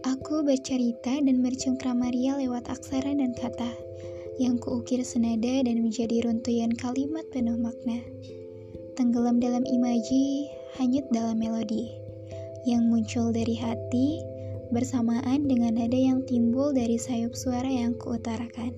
Aku bercerita dan bercengkrama ria lewat aksara dan kata yang kuukir senada dan menjadi runtuyan kalimat penuh makna. Tenggelam dalam imaji, hanyut dalam melodi yang muncul dari hati bersamaan dengan nada yang timbul dari sayup suara yang kuutarakan.